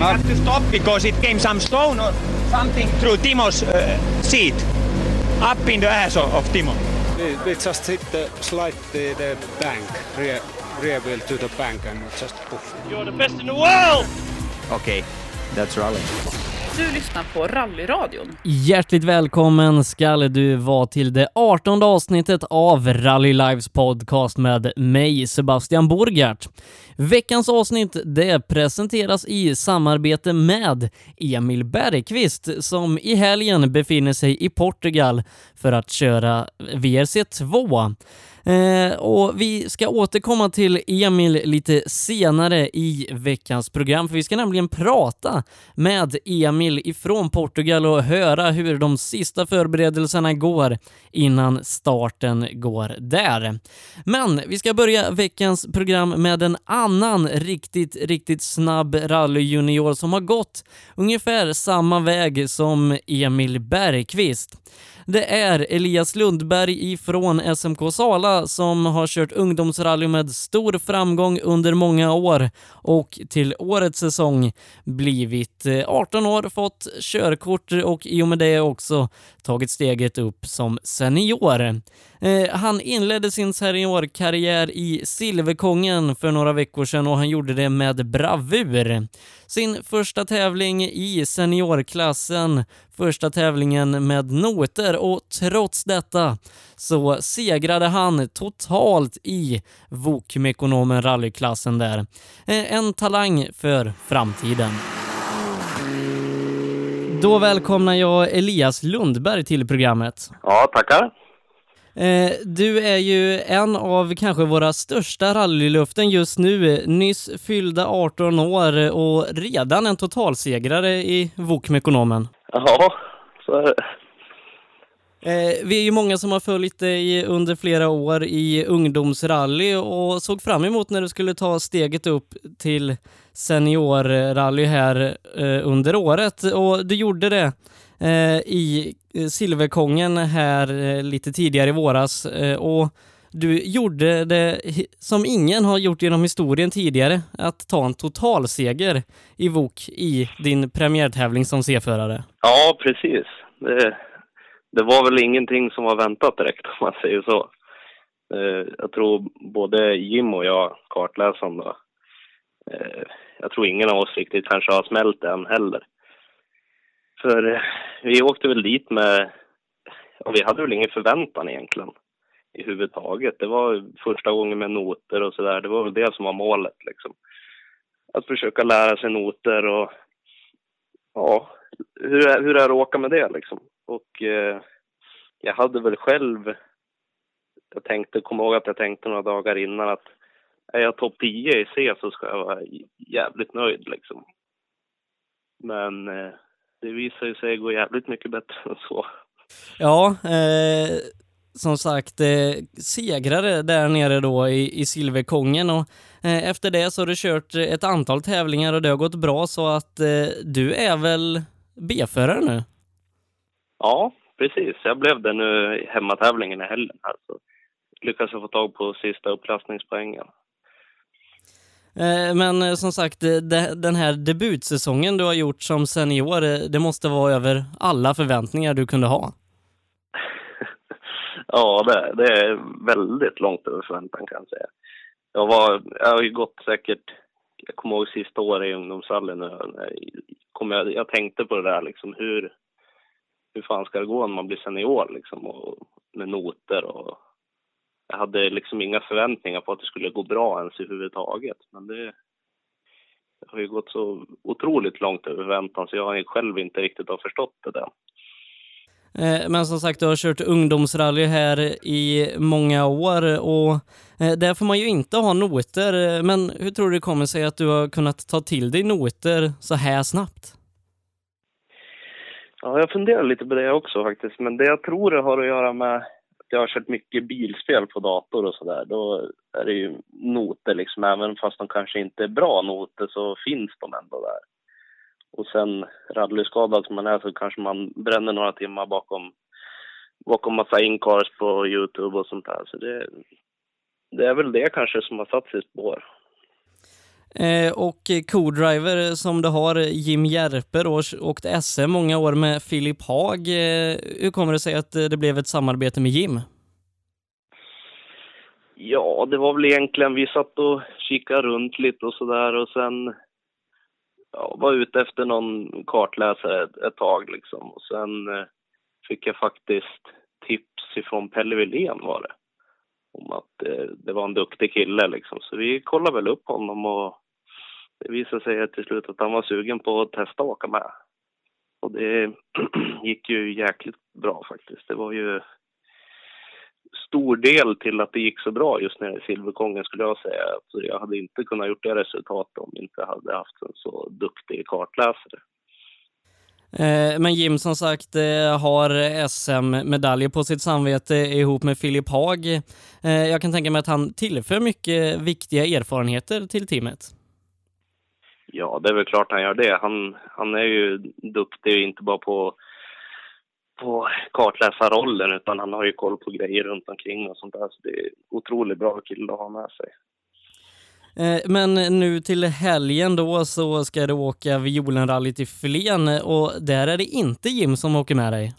We had to stop because it came some stone or something through Timo's uh, seat, up in the ass of, of Timo. We, we just hit the slide the, the bank, rear, rear wheel to the bank and just poof. You're the best in the world! Okay, that's rally. Du lyssnar på Rallyradion. Hjärtligt välkommen ska du vara till det 18 avsnittet av Rally Lives podcast med mig, Sebastian Borgart. Veckans avsnitt det presenteras i samarbete med Emil Bergqvist som i helgen befinner sig i Portugal för att köra VRC2. Eh, och vi ska återkomma till Emil lite senare i veckans program, för vi ska nämligen prata med Emil ifrån Portugal och höra hur de sista förberedelserna går innan starten går där. Men vi ska börja veckans program med en annan riktigt, riktigt snabb rallyjunior som har gått ungefär samma väg som Emil Bergqvist. Det är Elias Lundberg ifrån SMK Sala som har kört ungdomsrally med stor framgång under många år och till årets säsong blivit eh, 18 år, fått körkort och i och med det också tagit steget upp som senior. Eh, han inledde sin seniorkarriär i Silverkongen för några veckor sedan och han gjorde det med bravur. Sin första tävling i seniorklassen, första tävlingen med noter och trots detta så segrade han totalt i Vokmekonomen rallyklassen där. Eh, en talang för framtiden. Då välkomnar jag Elias Lundberg till programmet. Ja, tackar. Eh, du är ju en av kanske våra största rallyluften just nu. Nyss fyllda 18 år och redan en totalsegrare i Vokmekonomen. Ja, så är det. Eh, vi är ju många som har följt dig under flera år i ungdomsrally och såg fram emot när du skulle ta steget upp till seniorrally här eh, under året och du gjorde det eh, i Eh, silverkongen här eh, lite tidigare i våras eh, och du gjorde det som ingen har gjort genom historien tidigare, att ta en totalseger i VOK i din premiärtävling som C-förare. Ja, precis. Det det var väl ingenting som var väntat direkt om man säger så. Jag tror både Jim och jag, kartläsaren då, jag tror ingen av oss riktigt kanske har smält än heller. För vi åkte väl dit med, och vi hade väl ingen förväntan egentligen i huvud taget. Det var första gången med noter och sådär. Det var väl det som var målet liksom. Att försöka lära sig noter och ja, hur, är, hur är det att åka med det liksom? Och eh, jag hade väl själv, jag tänkte, kom ihåg att jag tänkte några dagar innan att är jag topp 10 i C så ska jag vara jävligt nöjd liksom. Men eh, det visar sig gå jävligt mycket bättre än så. Ja, eh, som sagt, eh, segrare där nere då i, i Silverkongen och eh, efter det så har du kört ett antal tävlingar och det har gått bra så att eh, du är väl B-förare nu? Ja, precis. Jag blev det nu i hemmatävlingen i helgen. Alltså. Lyckades jag få tag på sista upplastningspoängen. Eh, men eh, som sagt, eh, den här debutsäsongen du har gjort som senior, det måste vara över alla förväntningar du kunde ha. ja, det, det, är väldigt långt över förväntan kan jag säga. Jag, var, jag har ju gått säkert, jag kommer ihåg sista året i ungdomsrallyn, jag, jag tänkte på det där liksom, hur, hur fan ska det gå när man blir senior liksom och med noter och jag hade liksom inga förväntningar på att det skulle gå bra ens i huvudtaget. Men det, det har ju gått så otroligt långt över förväntan så jag har själv inte riktigt har förstått det där. Eh, men som sagt, du har kört ungdomsrally här i många år och eh, där får man ju inte ha noter. Men hur tror du det kommer sig att du har kunnat ta till dig noter så här snabbt? Ja, jag funderar lite på det också faktiskt. Men det jag tror det har att göra med jag har kört mycket bilspel på dator och sådär. Då är det ju noter liksom. Även fast de kanske inte är bra noter så finns de ändå där. Och sen rallyskadad som man är så kanske man bränner några timmar bakom, bakom massa inkars på Youtube och sånt där. Så det, det är väl det kanske som har satt sig spår. Eh, och co-driver som du har, Jim Järpe då, åkt SM många år med Filip Haag. Eh, hur kommer det sig att eh, det blev ett samarbete med Jim? Ja, det var väl egentligen, vi satt och kikade runt lite och sådär och sen ja, var ute efter någon kartläsare ett, ett tag liksom. Och sen eh, fick jag faktiskt tips ifrån Pelle Wilén var det. Om att eh, det var en duktig kille liksom. Så vi kollade väl upp honom och det visade sig till slut att han var sugen på att testa att åka med. Och det gick ju jäkligt bra faktiskt. Det var ju stor del till att det gick så bra just när i Silverkongen skulle jag säga. Så jag hade inte kunnat gjort det resultatet om jag inte hade haft en så duktig kartläsare. Eh, men Jim som sagt eh, har SM-medaljer på sitt samvete ihop med Filip Haag. Eh, jag kan tänka mig att han tillför mycket viktiga erfarenheter till teamet. Ja, det är väl klart han gör det. Han, han är ju duktig inte bara på på kartläsarrollen utan han har ju koll på grejer runt omkring och sånt där. Så det är otroligt bra kille att ha med sig. Eh, men nu till helgen då så ska du åka violenrally till Flen och där är det inte Jim som åker med dig.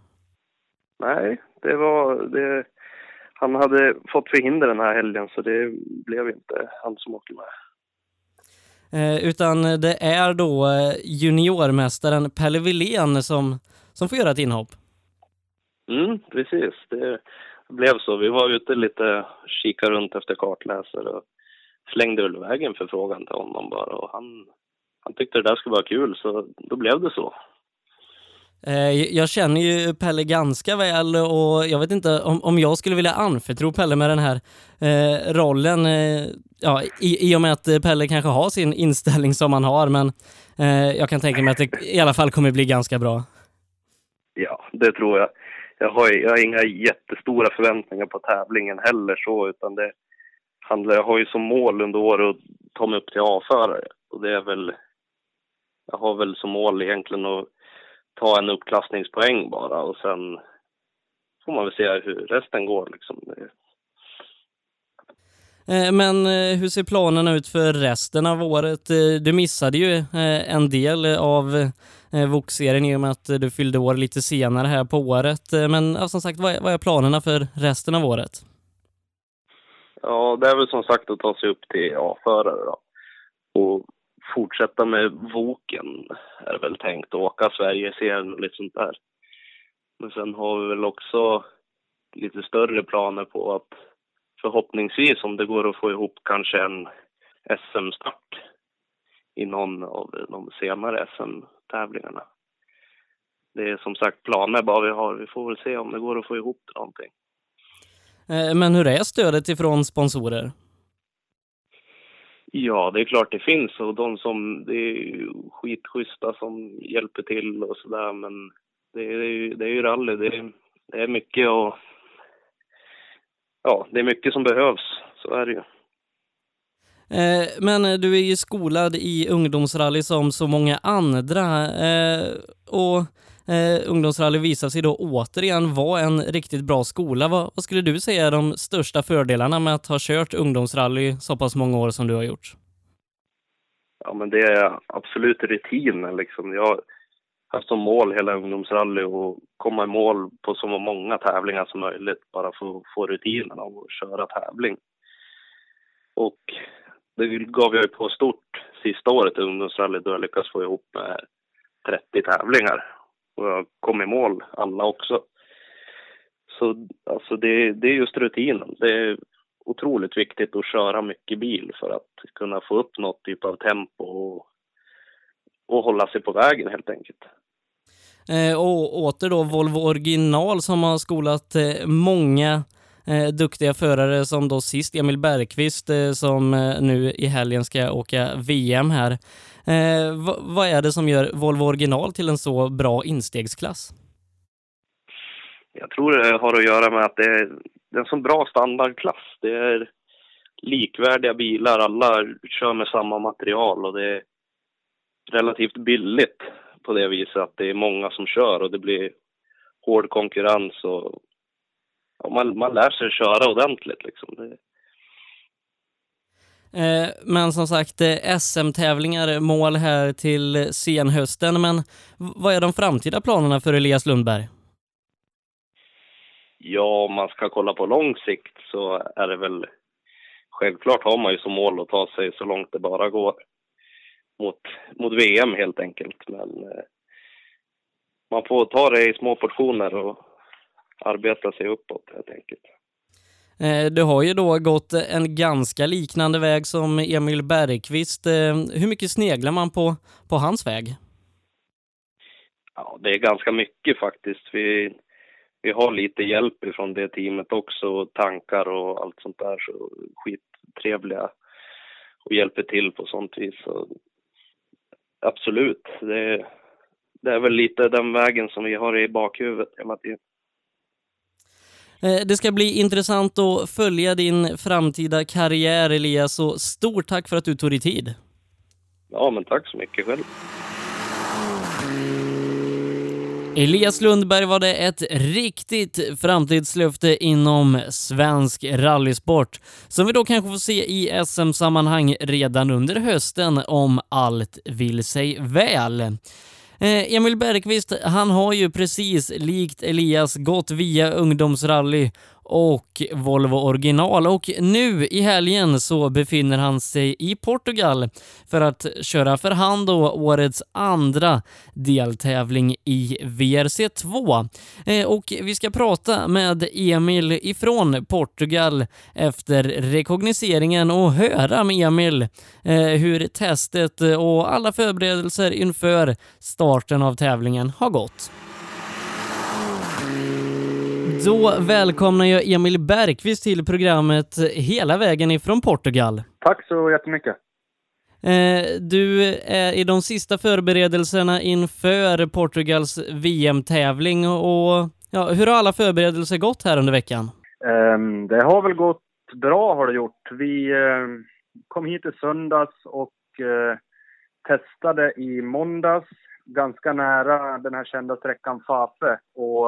Nej, det var... Det, han hade fått förhinder den här helgen så det blev inte han som åker med. Eh, utan det är då eh, juniormästaren Pelle Wilén som, som får göra ett inhopp. Mm, precis. Det blev så. Vi var ute lite, kika runt efter kartläsare och slängde väl iväg en förfrågan till honom bara och han, han tyckte det där skulle vara kul så då blev det så. Eh, jag känner ju Pelle ganska väl och jag vet inte om, om jag skulle vilja anförtro Pelle med den här eh, rollen. Eh, ja, i, I och med att Pelle kanske har sin inställning som han har, men eh, jag kan tänka mig att det i alla fall kommer bli ganska bra. Ja, det tror jag jag har, jag har inga jättestora förväntningar på tävlingen heller så, utan det handlar, jag har ju som mål under året att ta mig upp till A-förare. Och det är väl, jag har väl som mål egentligen att ta en uppklassningspoäng bara och sen får man väl se hur resten går liksom. Eh, men eh, hur ser planerna ut för resten av året? Eh, du missade ju en del av VOK-serien i och med att du fyllde år lite senare här på året. Men som sagt, vad är planerna för resten av året? Ja, det är väl som sagt att ta sig upp till A-förare då. Och fortsätta med VOKen är det väl tänkt. Åka Sverige-serien och lite sånt där. Men sen har vi väl också lite större planer på att förhoppningsvis om det går att få ihop kanske en SM-start i någon av de senare SM-tävlingarna. Det är som sagt planer bara vi har. Vi får väl se om det går att få ihop någonting. Eh, men hur är stödet ifrån sponsorer? Ja, det är klart det finns och de som, det är skitschyssta som hjälper till och sådär men det är, ju, det är ju rally, det är, det är mycket och ja, det är mycket som behövs. Så är det ju. Eh, men eh, du är ju skolad i ungdomsrally som så många andra eh, och eh, ungdomsrally visar sig då återigen vara en riktigt bra skola. Vad, vad, skulle du säga är de största fördelarna med att ha kört ungdomsrally så pass många år som du har gjort? Ja, men det är absolut rutinen liksom. Jag, haft som mål hela ungdomsrally och komma i mål på så många tävlingar som möjligt bara för att få rutinen av att köra tävling. Och det gav jag ju på stort sista året i ungdomsrallyt då jag lyckades få ihop eh, 30 tävlingar. Och jag kom i mål alla också. Så alltså det, det är just rutinen. Det är otroligt viktigt att köra mycket bil för att kunna få upp något typ av tempo och, och hålla sig på vägen helt enkelt. Eh, och åter då Volvo original som har skolat eh, många eh, duktiga förare som då sist Emil Bergqvist eh, som eh, nu i helgen ska åka VM här. Eh, vad är det som gör Volvo original till en så bra instegsklass? Jag tror det har att göra med att det är, det är en så bra standardklass. Det är likvärdiga bilar, alla kör med samma material och det är relativt billigt på det viset att det är många som kör och det blir hård konkurrens och ja, man, man lär sig köra ordentligt liksom. Det... Eh, men som sagt, eh, SM-tävlingar mål här till senhösten. Men vad är de framtida planerna för Elias Lundberg? Ja, om man ska kolla på lång sikt så är det väl självklart har man ju som mål att ta sig så långt det bara går mot, mot VM helt enkelt. Men eh, man får ta det i små portioner och arbeta sig uppåt helt enkelt. Eh, du har ju då gått en ganska liknande väg som Emil Bergqvist. Eh, hur mycket sneglar man på, på hans väg? Ja, det är ganska mycket faktiskt. Vi, vi har lite hjälp ifrån det teamet också, tankar och allt sånt där. Så skittrevliga och hjälper till på sånt vis. Så absolut, det, det är väl lite den vägen som vi har i bakhuvudet hela tiden. Eh, Det ska bli intressant att följa din framtida karriär Elias och stort tack för att du tog dig tid. Ja, men tack så mycket själv. Elias Lundberg var det ett riktigt framtidslöfte inom svensk rallysport som vi då kanske får se i SM-sammanhang redan under hösten om allt vill sig väl. Eh, Emil Bergqvist, han har ju precis likt Elias gått via ungdomsrally och Volvo original och nu i helgen så befinner han sig i Portugal för att köra för hand då årets andra deltävling i VRC2. Eh, och vi ska prata med Emil ifrån Portugal efter rekognoseringen och höra med Emil eh, hur testet och alla förberedelser inför starten av tävlingen har gått. Då välkomnar jag Emil Bergqvist till programmet hela vägen ifrån Portugal. Tack så jättemycket. Eh, Du är i de sista förberedelserna inför Portugals VM-tävling och ja, hur har alla förberedelser gått här under veckan? Ehm, Det har väl gått bra har det gjort. Vi eh, kom hit i söndags och eh, testade i måndags ganska nära den här kända sträckan Fafe. Och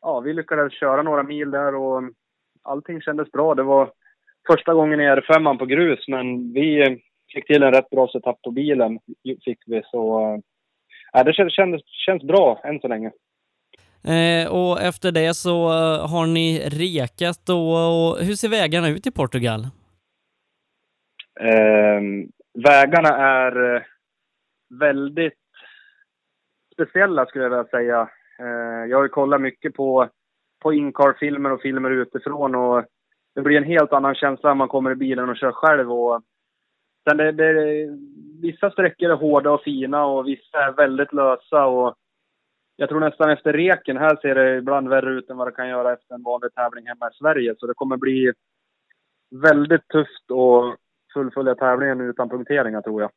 ja, vi lyckades köra några mil där och allting kändes bra. Det var första gången i R5 på grus, men vi fick till en rätt bra setup på bilen. Fick vi, så eh, ja, det känns, känns, bra än så länge. Eh, Och efter det så eh, har ni rekat då och hur ser vägarna ut i Portugal? Eh, vägarna är eh, väldigt speciella skulle jag vilja säga. Eh, jag har ju kollat mycket på, på Incar-filmer och filmer utifrån och det blir en helt annan känsla när man kommer i bilen och kör själv. Och, sen det, det, vissa sträckor är hårda och fina och vissa är väldigt lösa. Och jag tror nästan efter reken här ser det ibland värre ut än vad det kan göra efter en vanlig tävling hemma i Sverige. Så det kommer bli väldigt tufft att fullfölja tävlingen utan punkteringar tror jag.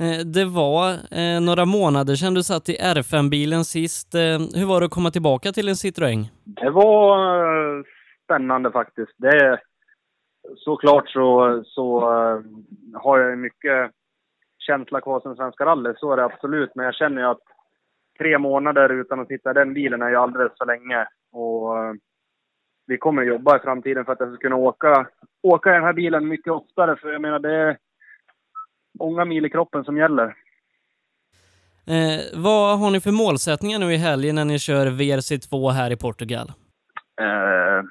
Eh, det var eh, några månader sedan du satt i R5-bilen sist. Eh, hur var det att komma tillbaka till en Citroën? Det var spännande faktiskt. Det såklart så, så har jag mycket känsla kvar som Svenska rallyt. så är det absolut. Men jag känner ju att tre månader utan att sitta i den bilen är ju alldeles för länge. Och vi kommer jobba i framtiden för att jag ska kunna åka, åka i den här bilen mycket oftare. För jag menar, det är många mil i kroppen som gäller. Eh, vad har ni för målsättningar nu i helgen när ni kör VRC2 här i Portugal? Eh,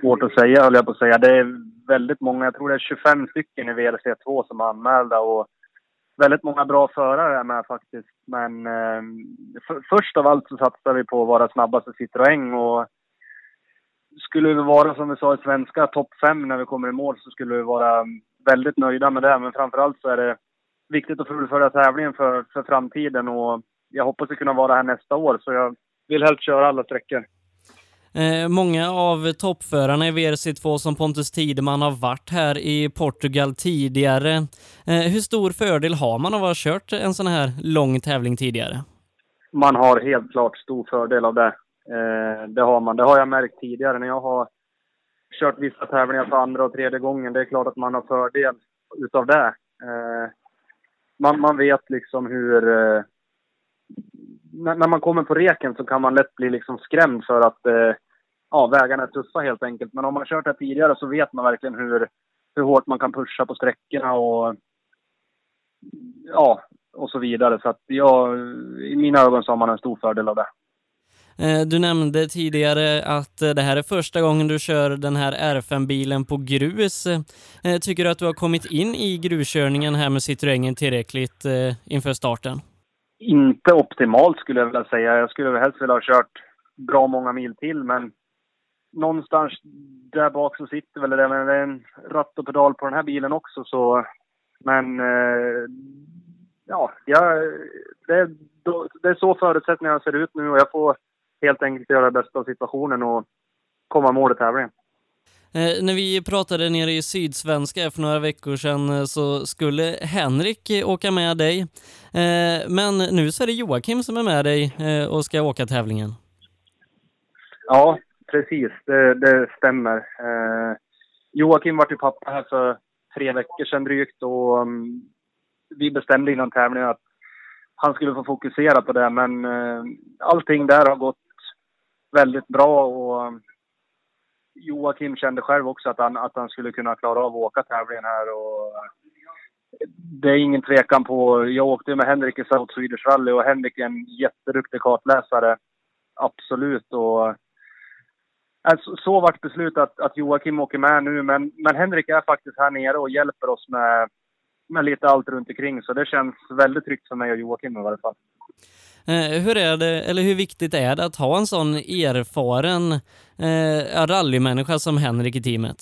svårt att säga, höll jag på att säga. Det är väldigt många, jag tror det är 25 stycken i VRC2 som är anmälda och väldigt många bra förare är med faktiskt. Men eh, för, först av allt så satsar vi på att vara snabbast i Citroën och skulle vi vara, som vi sa i svenska, topp fem när vi kommer i mål så skulle vi vara väldigt nöjda med det. Men framförallt så är det viktigt att fullfölja tävlingen för, för framtiden och jag hoppas att kunna vara här nästa år så jag vill helst köra alla sträckor. Eh, många av toppförarna i VRC2 som Pontus Tideman har varit här i Portugal tidigare. Eh, hur stor fördel har man av att ha kört en sån här lång tävling tidigare? Man har helt klart stor fördel av det. Eh, det har man. Det har jag märkt tidigare när jag har kört vissa tävlingar för andra och tredje gången. Det är klart att man har fördel utav det. Eh, man, man vet liksom hur... Eh, när, när man kommer på reken så kan man lätt bli liksom skrämd för att eh, ja, vägarna är tuffa helt enkelt. Men om man kört det tidigare så vet man verkligen hur, hur hårt man kan pusha på sträckorna och ja, och så vidare. Så att jag, i mina ögon så har man en stor fördel av det. Eh, du nämnde tidigare att eh, det här är första gången du kör den här R5-bilen på grus. Eh, tycker du att du har kommit in i gruskörningen här med Citroën tillräckligt inför starten? Inte optimalt skulle jag vilja säga. Jag skulle helst vilja ha kört bra många mil till, men någonstans där bak så sitter väl det. Är en ratt och pedal på den här bilen också, så... Men... Ja, jag, det, det är så förutsättningarna ser ut nu och jag får helt enkelt göra det bästa av situationen och komma mål i tävlingen. Eh, när vi pratade nere i Sydsvenska för några veckor sedan eh, så skulle Henrik eh, åka med dig. Eh, men nu så är det Joakim som är med dig eh, och ska åka tävlingen. Ja, precis. Det, det stämmer. Eh, Joakim var ju pappa här för tre veckor sedan drygt och um, vi bestämde innan tävlingen att han skulle få fokusera på det. Men eh, allting där har gått väldigt bra och um, Joakim kände själv också att han, att han skulle kunna klara av att åka tävlingen här. Och, det är ingen tvekan på... Jag åkte ju med Henrik i South Swedish Rally och Henrik är en jätteduktig kartläsare. Absolut. Och Alltså, så vart beslutet att, att Joakim åker med nu, men, men Henrik är faktiskt här nere och hjälper oss med, med lite allt runt omkring. Så det känns väldigt tryggt för mig och Joakim i varje fall. Eh, hur är det, eller hur viktigt är det att ha en sån erfaren eh, rallymänniska som Henrik i teamet?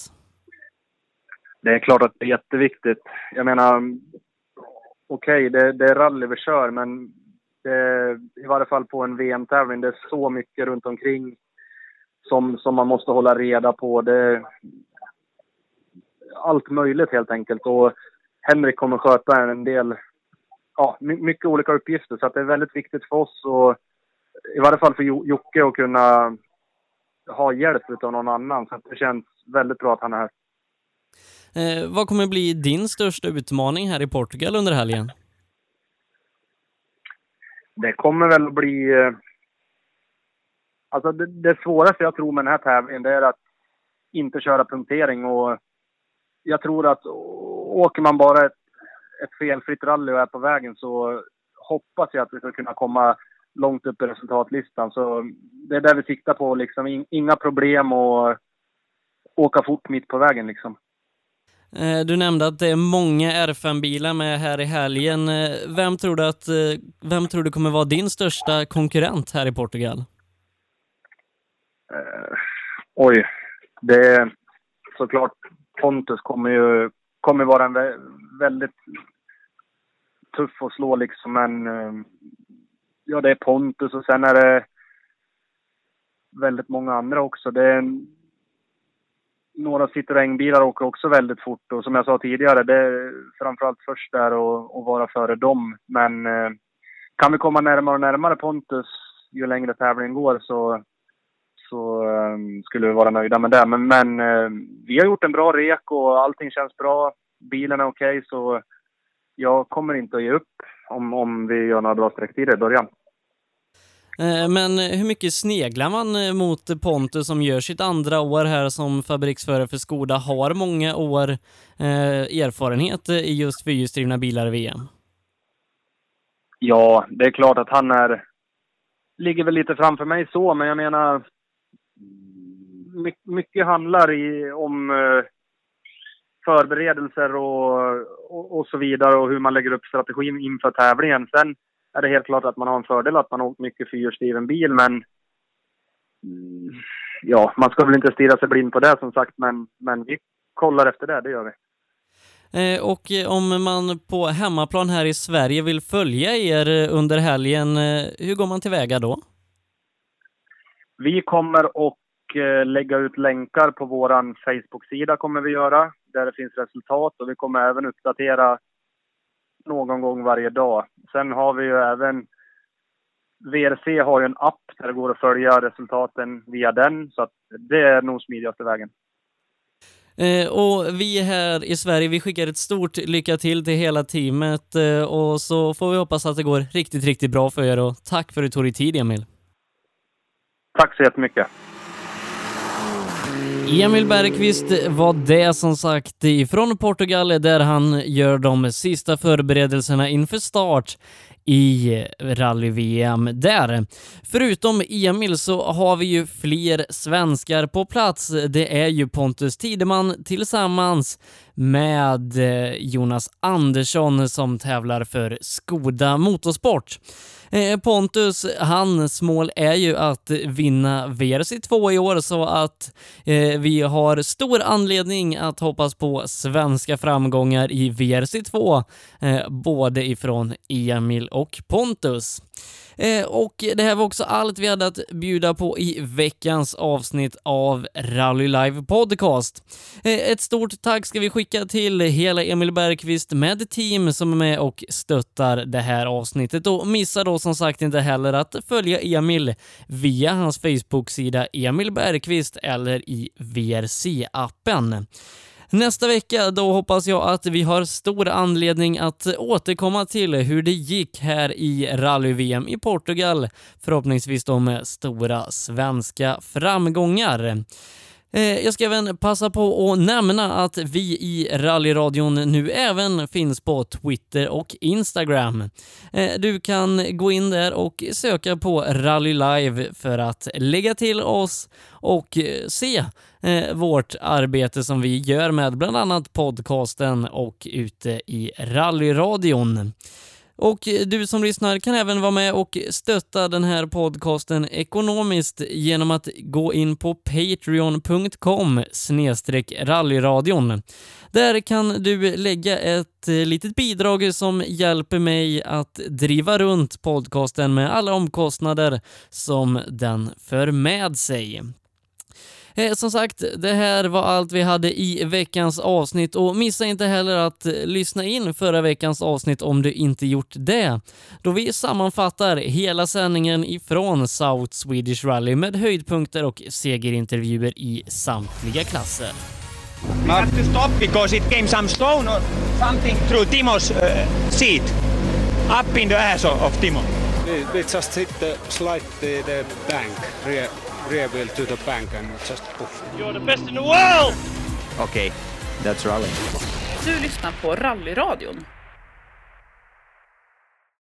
Det är klart att det är jätteviktigt. Jag menar, okej, det, det är rally vi kör, men det, i varje fall på en VM-tävling, det är så mycket runt omkring som, som man måste hålla reda på. Det, allt möjligt helt enkelt. Och Henrik kommer sköta en del, ja, my- mycket olika uppgifter. Så det är väldigt viktigt för oss och i varje fall för Jo- Jocke att kunna ha hjälp av någon annan. Så det känns väldigt bra att han är här. Eh, vad kommer bli din största utmaning här i Portugal under helgen? Det kommer väl att bli... eh, Alltså det, det svåraste jag tror med den här tävlingen det är att inte köra punktering och jag tror att åker man bara ett, ett felfritt rally och är på vägen så hoppas jag att vi ska kunna komma långt upp i resultatlistan. Så det är det vi siktar på liksom. In, inga problem och åka fort mitt på vägen liksom. Eh, Du nämnde att det är många R5-bilar med här i helgen. Eh, Vem tror du att, eh, vem tror du kommer vara din största konkurrent här i Portugal? Eh, oj. Det är såklart Pontus kommer ju kommer vara en vä väldigt tuff att slå liksom, men eh, ja, det är Pontus och sen är det väldigt många andra också. Det är en, några Citroën-bilar åker också väldigt fort och som jag sa tidigare, det är framförallt först där och, och vara före dem. Men eh, kan vi komma närmare och närmare Pontus ju längre tävlingen går så så eh, skulle vi vara nöjda med det. Men, men vi har gjort en bra rek och allting känns bra. Bilen är okej, så jag kommer inte att ge upp om, om vi gör några bra sträcktider i början. Eh, Men hur mycket sneglar man eh, mot Pontus som gör sitt andra år här som fabriksförare för Skoda, har många år eh, erfarenhet eh, i just fyrhjulsdrivna bilar i VM? Ja, det är klart att han är... Ligger väl lite framför mig så, men jag menar... my- Mycket handlar i, om eh, förberedelser och, och, och så vidare och hur man lägger upp strategin inför tävlingen. Sen är det helt klart att man har en fördel att man har åkt mycket fyrhjulsdriven bil, men mm, ja, man ska väl inte stirra sig blind på det som sagt, men, men vi kollar efter det, det gör vi. Eh, Och om man på hemmaplan här i Sverige vill följa er under helgen, eh, hur går man tillväga då? Vi kommer att lägga ut länkar på vår Facebook-sida kommer vi göra, där det finns resultat och vi kommer även uppdatera någon gång varje dag. Sen har vi ju även VRC har ju en app där det går att följa resultaten via den, så att det är nog smidigaste vägen. Eh, Och vi här i Sverige, vi skickar ett stort lycka till till hela teamet eh, och så får vi hoppas att det går riktigt, riktigt bra för er och tack för att du tog dig tid Emil. Tack så jättemycket. Emil Bergqvist var det som sagt ifrån Portugal där han gör de sista förberedelserna inför start i rally-VM där. Förutom Emil så har vi ju fler svenskar på plats. Det är ju Pontus Tideman tillsammans med eh, Jonas Andersson som tävlar för Skoda Motorsport. Eh, Pontus, hans mål är ju att vinna VRC2 i år så att eh, vi har stor anledning att hoppas på svenska framgångar i VRC2, eh, både ifrån Emil och och Pontus. Eh, och det här var också allt vi hade att bjuda på i veckans avsnitt av Rally Live Podcast. Eh, ett stort tack ska vi skicka till hela Emil Bergqvist med team som är med och stöttar det här avsnittet och missa då som sagt inte heller att följa Emil via hans Facebook-sida Emil Bergqvist eller i VRC-appen. Nästa vecka då hoppas jag att vi har stor anledning att återkomma till hur det gick här i rally-VM i Portugal, förhoppningsvis då med stora svenska framgångar. Eh, jag ska även passa på att nämna att vi i rallyradion nu även finns på Twitter och Instagram. Eh, du kan gå in där och söka på Rally Live för att lägga till oss och eh, se vårt arbete som vi gör med bland annat podcasten och ute i rallyradion. Och du som lyssnar kan även vara med och stötta den här podcasten ekonomiskt genom att gå in på patreon.com rallyradion. Där kan du lägga ett litet bidrag som hjälper mig att driva runt podcasten med alla omkostnader som den för med sig. Eh, som sagt, det här var allt vi hade i veckans avsnitt och missa inte heller att eh, lyssna in förra veckans avsnitt om du inte gjort det, då vi sammanfattar hela sändningen ifrån South Swedish Rally med höjdpunkter och segerintervjuer i samtliga klasser. We had to stop because it came some stone or something through Timo's uh, seat. Up in the ass of, of Timo. We, we just hit the slide the, the bank, rear, rear wheel to the bank and just poof. You're the best in the world! Okay, that's rally. Du lyssnar på Rallyradion.